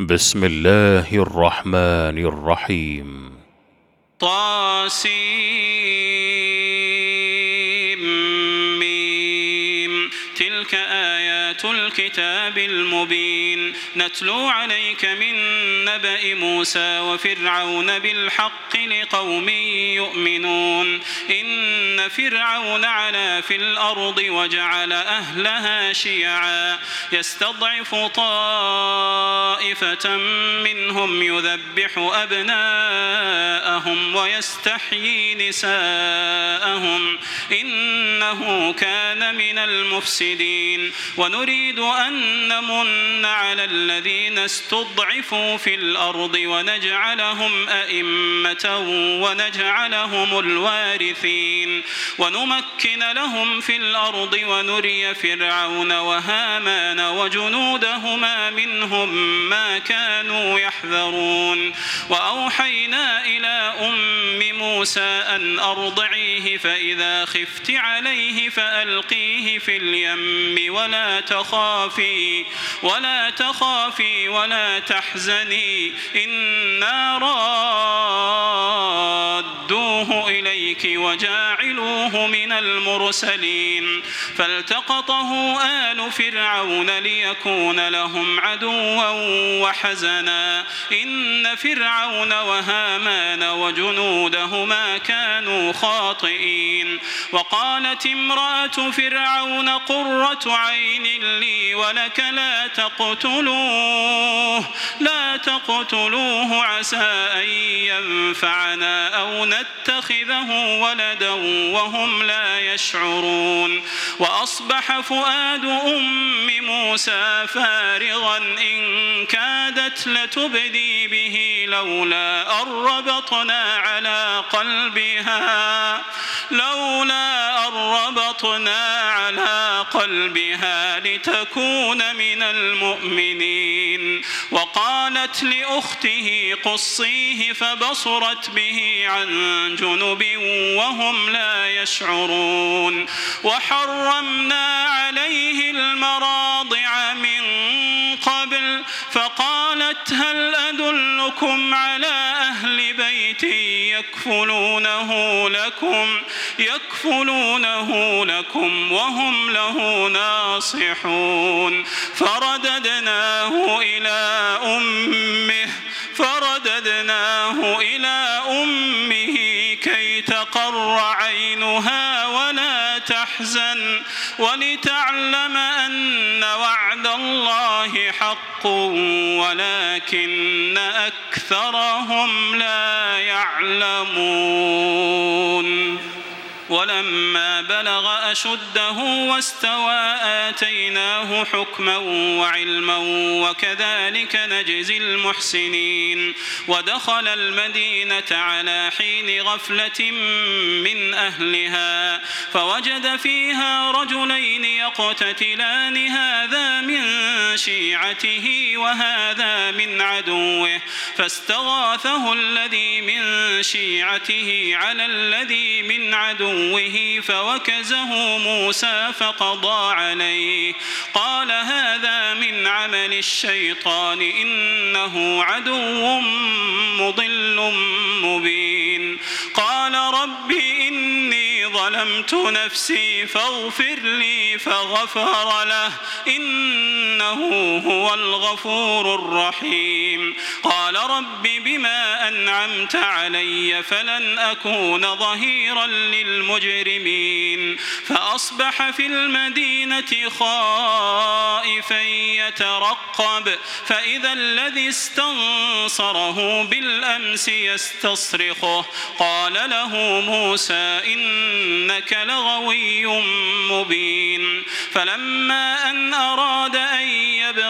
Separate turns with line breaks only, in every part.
بسم الله الرحمن الرحيم.
طاسيم الكتاب المبين. نتلو عليك من نبأ موسى وفرعون بالحق لقوم يؤمنون. إن فرعون علا في الأرض وجعل أهلها شيعا. يستضعف طائفة منهم يذبح أبناءهم ويستحيي نساءهم. إنه كان من المفسدين. ونريد أن نمن على الذين استضعفوا في الأرض ونجعلهم أئمة ونجعلهم الوارثين ونمكن لهم في الأرض ونري فرعون وهامان وجنودهما منهم ما كانوا يحذرون وأوحينا إلى أم موسى أن أرضعيه فإذا خفت عليه فألقيه في اليم ولا تخافي ولا تخافي ولا تحزني إنا رادوه إليك وجاعلوه من المرسلين فالتقطه آل فرعون ليكون لهم عدوا وحزنا إن فرعون وهامان وجنودهما كانوا خاطئين وقالت امرأة فرعون قرة عين لي ولك لا تقتلوه لا تقتلوه عسى أن ينفعنا أو نتخذه ولدا وهم لا يشعرون. وأصبح فؤاد أم موسى فارغا إن كادت لتبدي به لولا أن ربطنا على قلبها لولا أن ربطنا على قلبها لتكون من المؤمنين. وقالت لأخته قصيه فبصرت به عن جنب وهم لا يشعرون. وحرمنا عليه المراضع من قبل فقالت هل أدلكم على أهل بيت يكفلونه لكم يكفلونه لكم وهم له ناصحون. فرددناه إلى أمه فرددناه إلى أمه كي تقر عينها ولا تحزن ولتعلم أن وعد الله حق ولكن أكثرهم لا يعلمون. ولما بلغ أشده واستوى آتيناه حكما وعلما وكذلك نجزي المحسنين ودخل المدينة على حين غفلة من أهلها فوجد فيها رجلين يقتتلان هذا من شيعته وهذا من عدوه فاستغاثه الذي من شيعته على الذي من عدوه عدوه فوكزه موسى فقضى عليه. قال هذا من عمل الشيطان إنه عدو مضل مبين. قال رب إني ظلمت نفسي فاغفر لي فغفر له. إنه هو الغفور الرحيم. قال رب بما أنعمت علي فلن أكون ظهيرا للمجرمين. فأصبح في المدينة خائفا يترقب. فإذا الذي استنصره بالأمس يستصرخه. قال له موسى إنك لغوي مبين. فلما أن أراد أن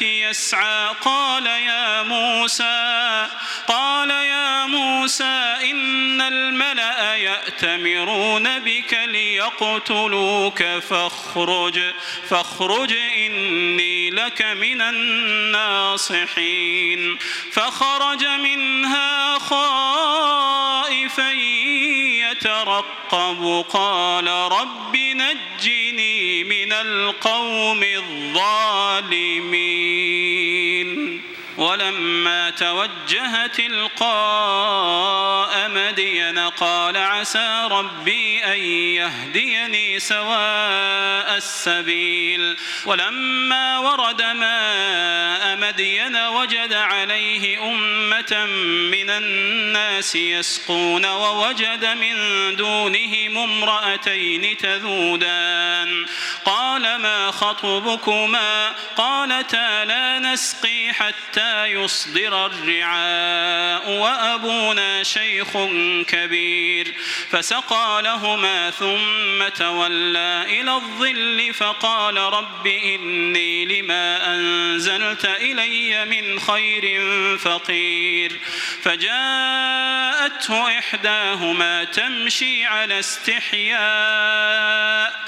يسعى قال يا موسى قال يا موسى إن الملأ يأتمرون بك ليقتلوك فاخرج فاخرج إني لك من الناصحين. فخرج منها خائفا يترقب قال رب نجني من القوم الظالمين. ولما توجه تلقاء مدين قال عسى ربي أن يهديني سواء السبيل. ولما ورد ماء مدين وجد عليه أمة من الناس يسقون ووجد من دونهم امرأتين تذودان. قال ما خطبكما؟ قالتا لا نسقي حتى يصدر الرعاء وأبونا شيخ كبير. فسقى لهما ثم تولى إلى الظل فقال رب إني لما أنزلت إلي من خير فقير. فجاءته إحداهما تمشي على استحياء.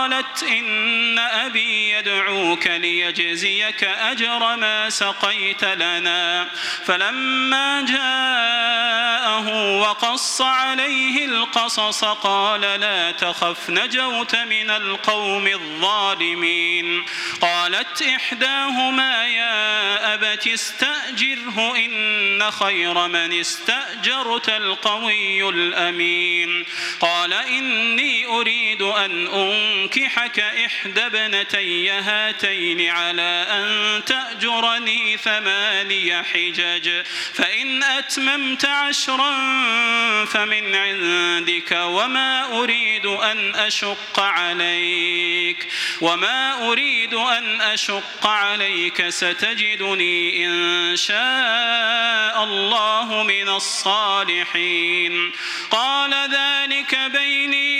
قالت إن أبي يدعوك ليجزيك أجر ما سقيت لنا. فلما جاءه وقص عليه القصص قال لا تخف نجوت من القوم الظالمين. قالت إحداهما يا أبت استأجره إن خير من استأجرت القوي الأمين. قال إني أريد أن أنكحك إحدى ابنتي هاتين على أن تأجرني ثماني حجج فإن أتممت عشرا فمن عندك وما أريد أن أشق عليك وما أريد أن أشق عليك ستجدني إن شاء الله من الصالحين. قال ذلك بيني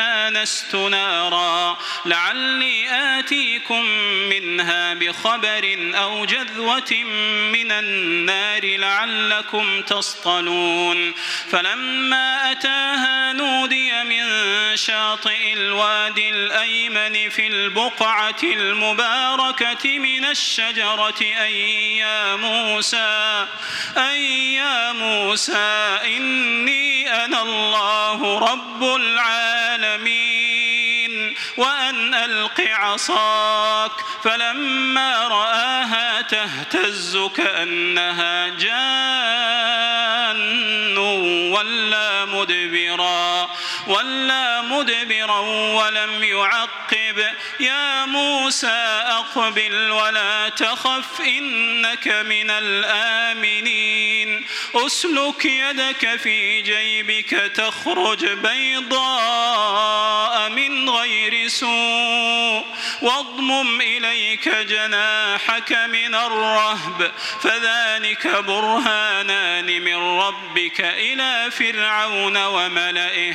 آنست نارا. لعلي آتيكم منها بخبر أو جذوة من النار لعلكم تصطلون. فلما أتاها نودي من شاطئ الوادي الأيمن في البقعة المباركة من الشجرة أي يا موسى أي يا موسى إني أنا الله رب العالمين. وأن ألق عصاك. فلما رآها تهتز كأنها جان. ولا مدبرا. ولا مدبرا ولم يعقب. يا موسى أقبل ولا تخف إنك من الآمنين. أسلك يدك في جيبك تخرج بيضاء من غير سوء. واضمم إليك جناحك من الرهب. فذلك برهانان من ربك إلى فرعون وملئه.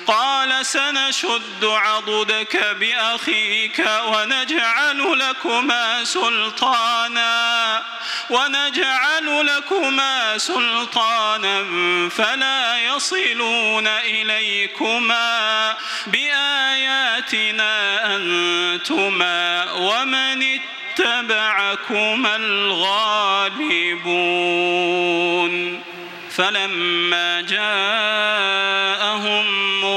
قال سنشد عضدك بأخيك ونجعل لكما سلطانا ونجعل لكما سلطانا فلا يصلون إليكما بآياتنا أنتما ومن اتبعكما الغالبون. فلما جاءهم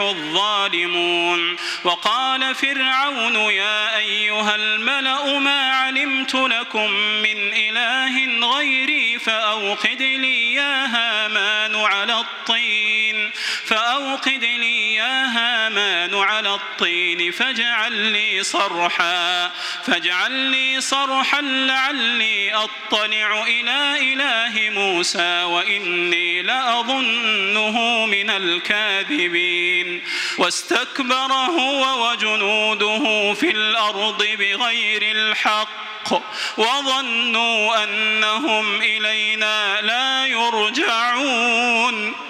الظالمون. وقال فرعون يا أيها الملأ ما علمت لكم من إله غيري فأوقد لي يا هامان على الطين. فأوقد لي الطين فاجعل لي صرحا فاجعل لي صرحا لعلي أطلع إلى إله موسى وإني لأظنه من الكاذبين. واستكبر هو وجنوده في الأرض بغير الحق وظنوا أنهم إلينا لا يرجعون.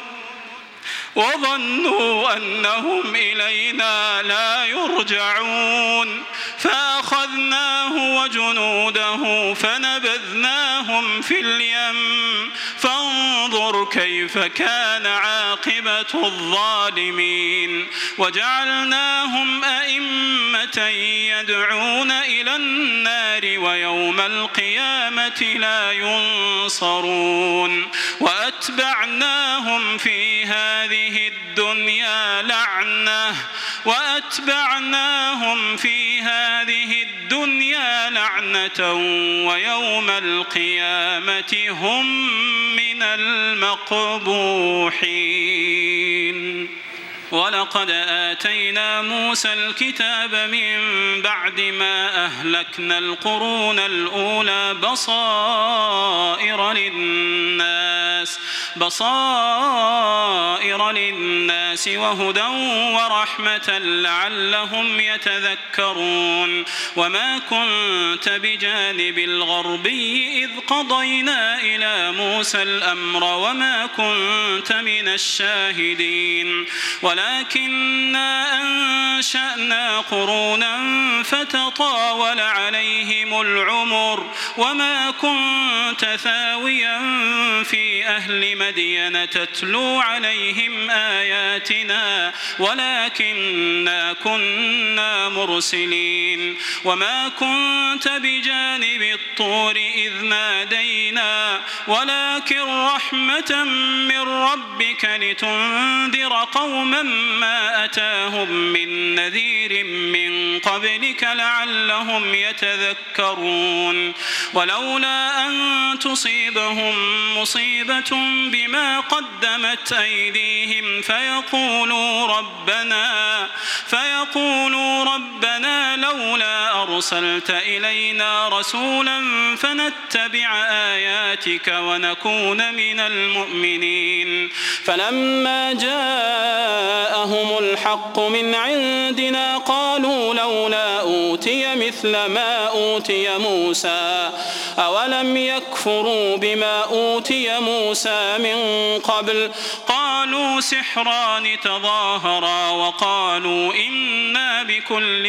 وظنوا أنهم إلينا لا يرجعون. فأخذناه وجنوده فنبذناهم في اليم. فانظر كيف كان عاقبة الظالمين. وجعلناهم أئمة يدعون إلى النار ويوم القيامة لا ينصرون. وأتبعناهم في هذه الدنيا لعنة. وأتبعناهم في هذه الدنيا لعنة. ويوم القيامة هم المقبوحين. ولقد آتينا موسى الكتاب من بعد ما أهلكنا القرون الأولى بصائر للناس بصائر للناس وهدى ورحمة لعلهم يتذكرون. وما كنت بجانب الغربي إذ قضينا إلى موسى الأمر وما كنت من الشاهدين. ولكننا أنشأنا قرونا فتطاول عليهم العمر وما كنت ثاويا في أهل مدين تتلو عليهم آياتنا ولكننا كنا مرسلين وما كنت بجانب الطور إذ نادينا ولكن رحمة من ربك لتنذر قوما ما أتاهم من نذير من قبلك لعلهم يتذكرون. ولولا أن تصيبهم مصيبة بما قدمت أيديهم فيقولوا ربنا فيقولوا ربنا لولا أرسلت إلينا رسولا فنتبع آياتك ونكون من المؤمنين. فلما جاءهم الحق من عندنا قالوا لولا أوتي مثل ما أوتي موسى. أولم يكفروا بما أوتي موسى من قبل؟ قالوا سحران تظاهرا وقالوا إنا بكل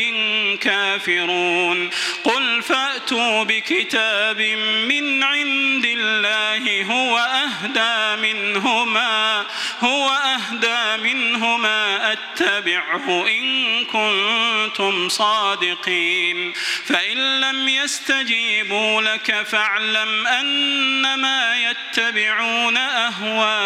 كافرون. قل فأتوا بكتاب من عند الله هو أهدى منهما. هو أهدى منهما أتبعه إن كنتم صادقين. فإن لم يستجيبوا لك فاعلم أنما يتبعون أهواءهم.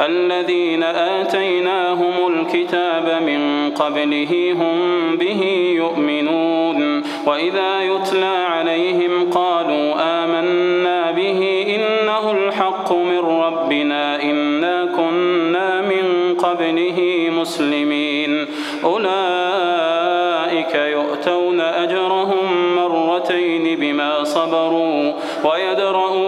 الذين آتيناهم الكتاب من قبله هم به يؤمنون. وإذا يتلى عليهم قالوا آمنا به إنه الحق من ربنا إنا كنا من قبله مسلمين. أولئك يؤتون أجرهم مرتين بما صبروا ويدرؤون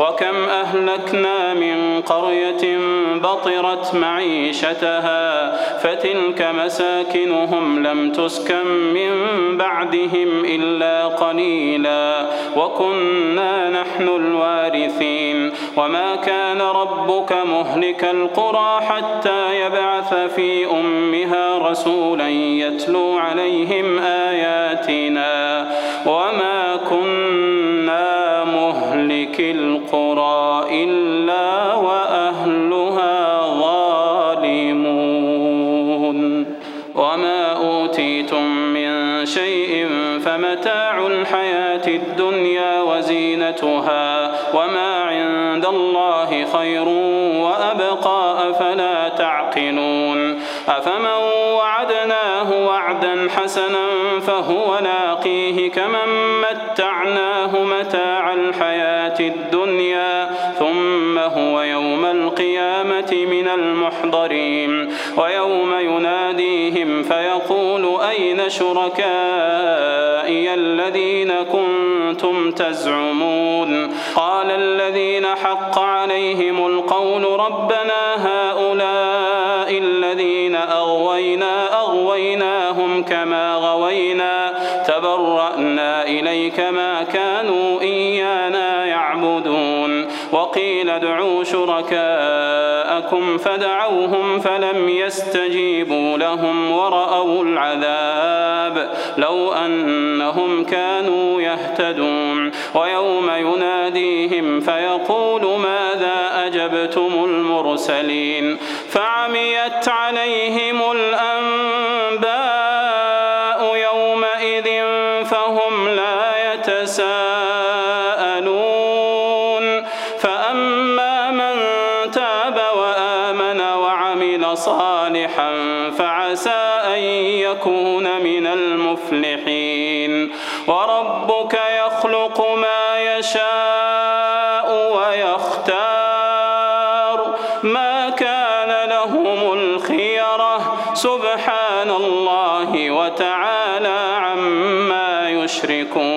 وكم أهلكنا من قرية بطرت معيشتها فتلك مساكنهم لم تسكن من بعدهم إلا قليلا وكنا نحن الوارثين وما كان ربك مهلك القرى حتى يبعث في أمها رسولا يتلو عليهم آياتنا وما كنا مهلك القرى إلا وأهلها ظالمون. وما أوتيتم من شيء فمتاع الحياة الدنيا وزينتها وما عند الله خير وأبقى أفلا تعقلون. أفمن وعدناه وعدا حسنا فهو لاقيه كمن الدنيا ثم هو يوم القيامة من المحضرين ويوم يناديهم فيقول أين شركائي الذين كنتم تزعمون قال الذين حق عليهم القول ربنا هؤلاء الذين أغوينا أغويناهم كما غوينا تبرأنا إليك ما كانوا إيانا ادعوا شركاءكم فدعوهم فلم يستجيبوا لهم ورأوا العذاب. لو أنهم كانوا يهتدون. ويوم يناديهم فيقول ماذا أجبتم المرسلين؟ فعميت عليهم الأنباء يومئذ فهم لا يتساءلون. يشركون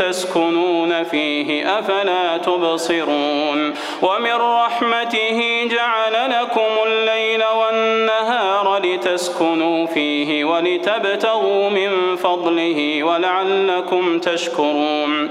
تسكنون فيه أفلا تبصرون ومن رحمته جعل لكم الليل والنهار لتسكنوا فيه ولتبتغوا من فضله ولعلكم تشكرون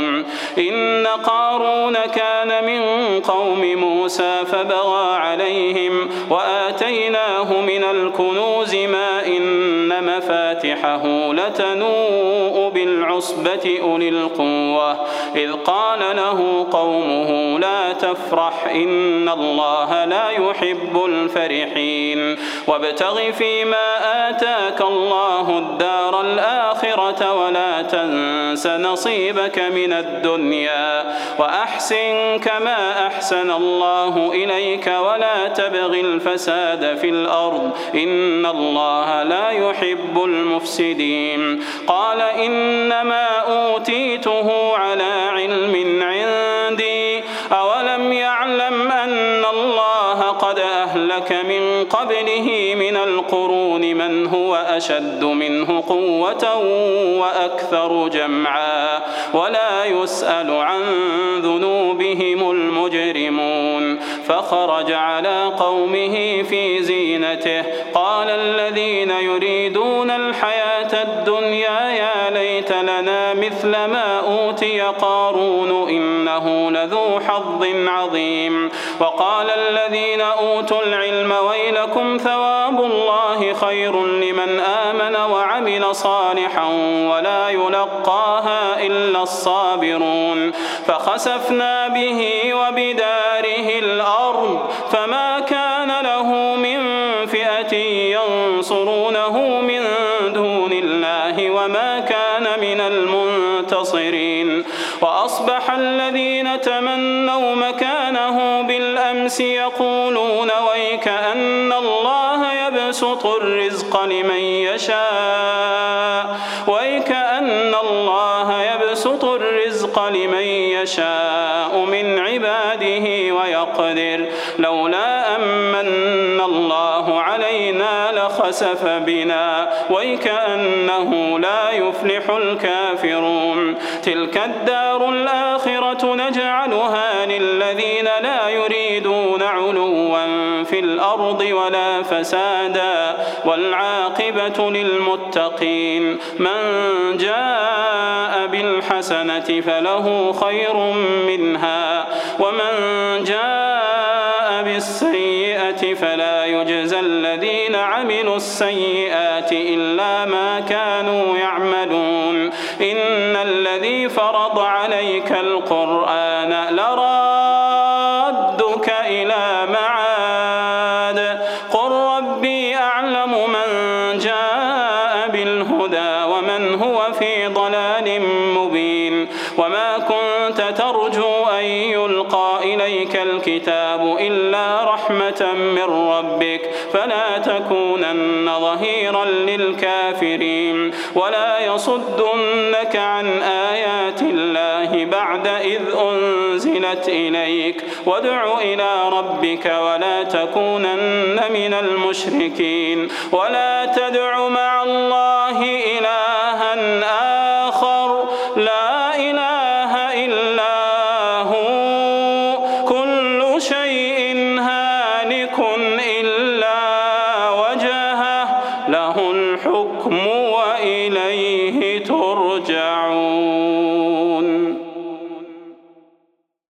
إن قارون كان من قوم موسى فبغى عليهم وآتيناه من الكنوز ما إن مفاتحه لتنوء بالعصبة أولي القوة. إذ قال له قومه لا تفرح إن الله لا يحب الفرحين. وابتغ فيما آتاك الله الدار الآخرة ولا تنس نصيبك من الدنيا. وأحسن كما أحسن الله إليك ولا تبغ الفساد في الأرض. إن الله لا يحب المفسدين. قال إنما أوتيته على علم عندي. أولم يعلم أن الله قد أهلك من قبله من القرون من هو أشد منه قوة وأكثر جمعا ولا يسأل عن ذنوبهم المجرمون. فخرج على قومه في زينته. قال الذين يريدون الحياة الدنيا يا ليت لنا مثل ما أوتي قارون إنه لذو حظ عظيم وقال الذين أوتوا العلم ويلكم ثواب الله خير لمن آمن وعمل صالحا ولا يلقاها إلا الصابرون فخسفنا به وبداره الأرض فما تمنوا مكانه بالأمس يقولون ويك أن الله يبسط الرزق لمن يشاء ويك أن الله يبسط الرزق لمن يشاء من عباده ويقدر لولا أمن الله علينا لخسف بنا ويكأنه لا يفلح الكافرون. تلك الدار الآخرة للذين لا يريدون علوا في الأرض ولا فسادا والعاقبة للمتقين من جاء بالحسنة فله خير منها ومن جاء بالسيئة فلا يجزى الذين عملوا السيئات إلا ما إليك الكتاب إلا رحمة من ربك فلا تكونن ظهيرا للكافرين ولا يصدنك عن آيات الله بعد إذ أنزلت إليك وادع إلى ربك ولا تكونن من المشركين ولا تدع مع الله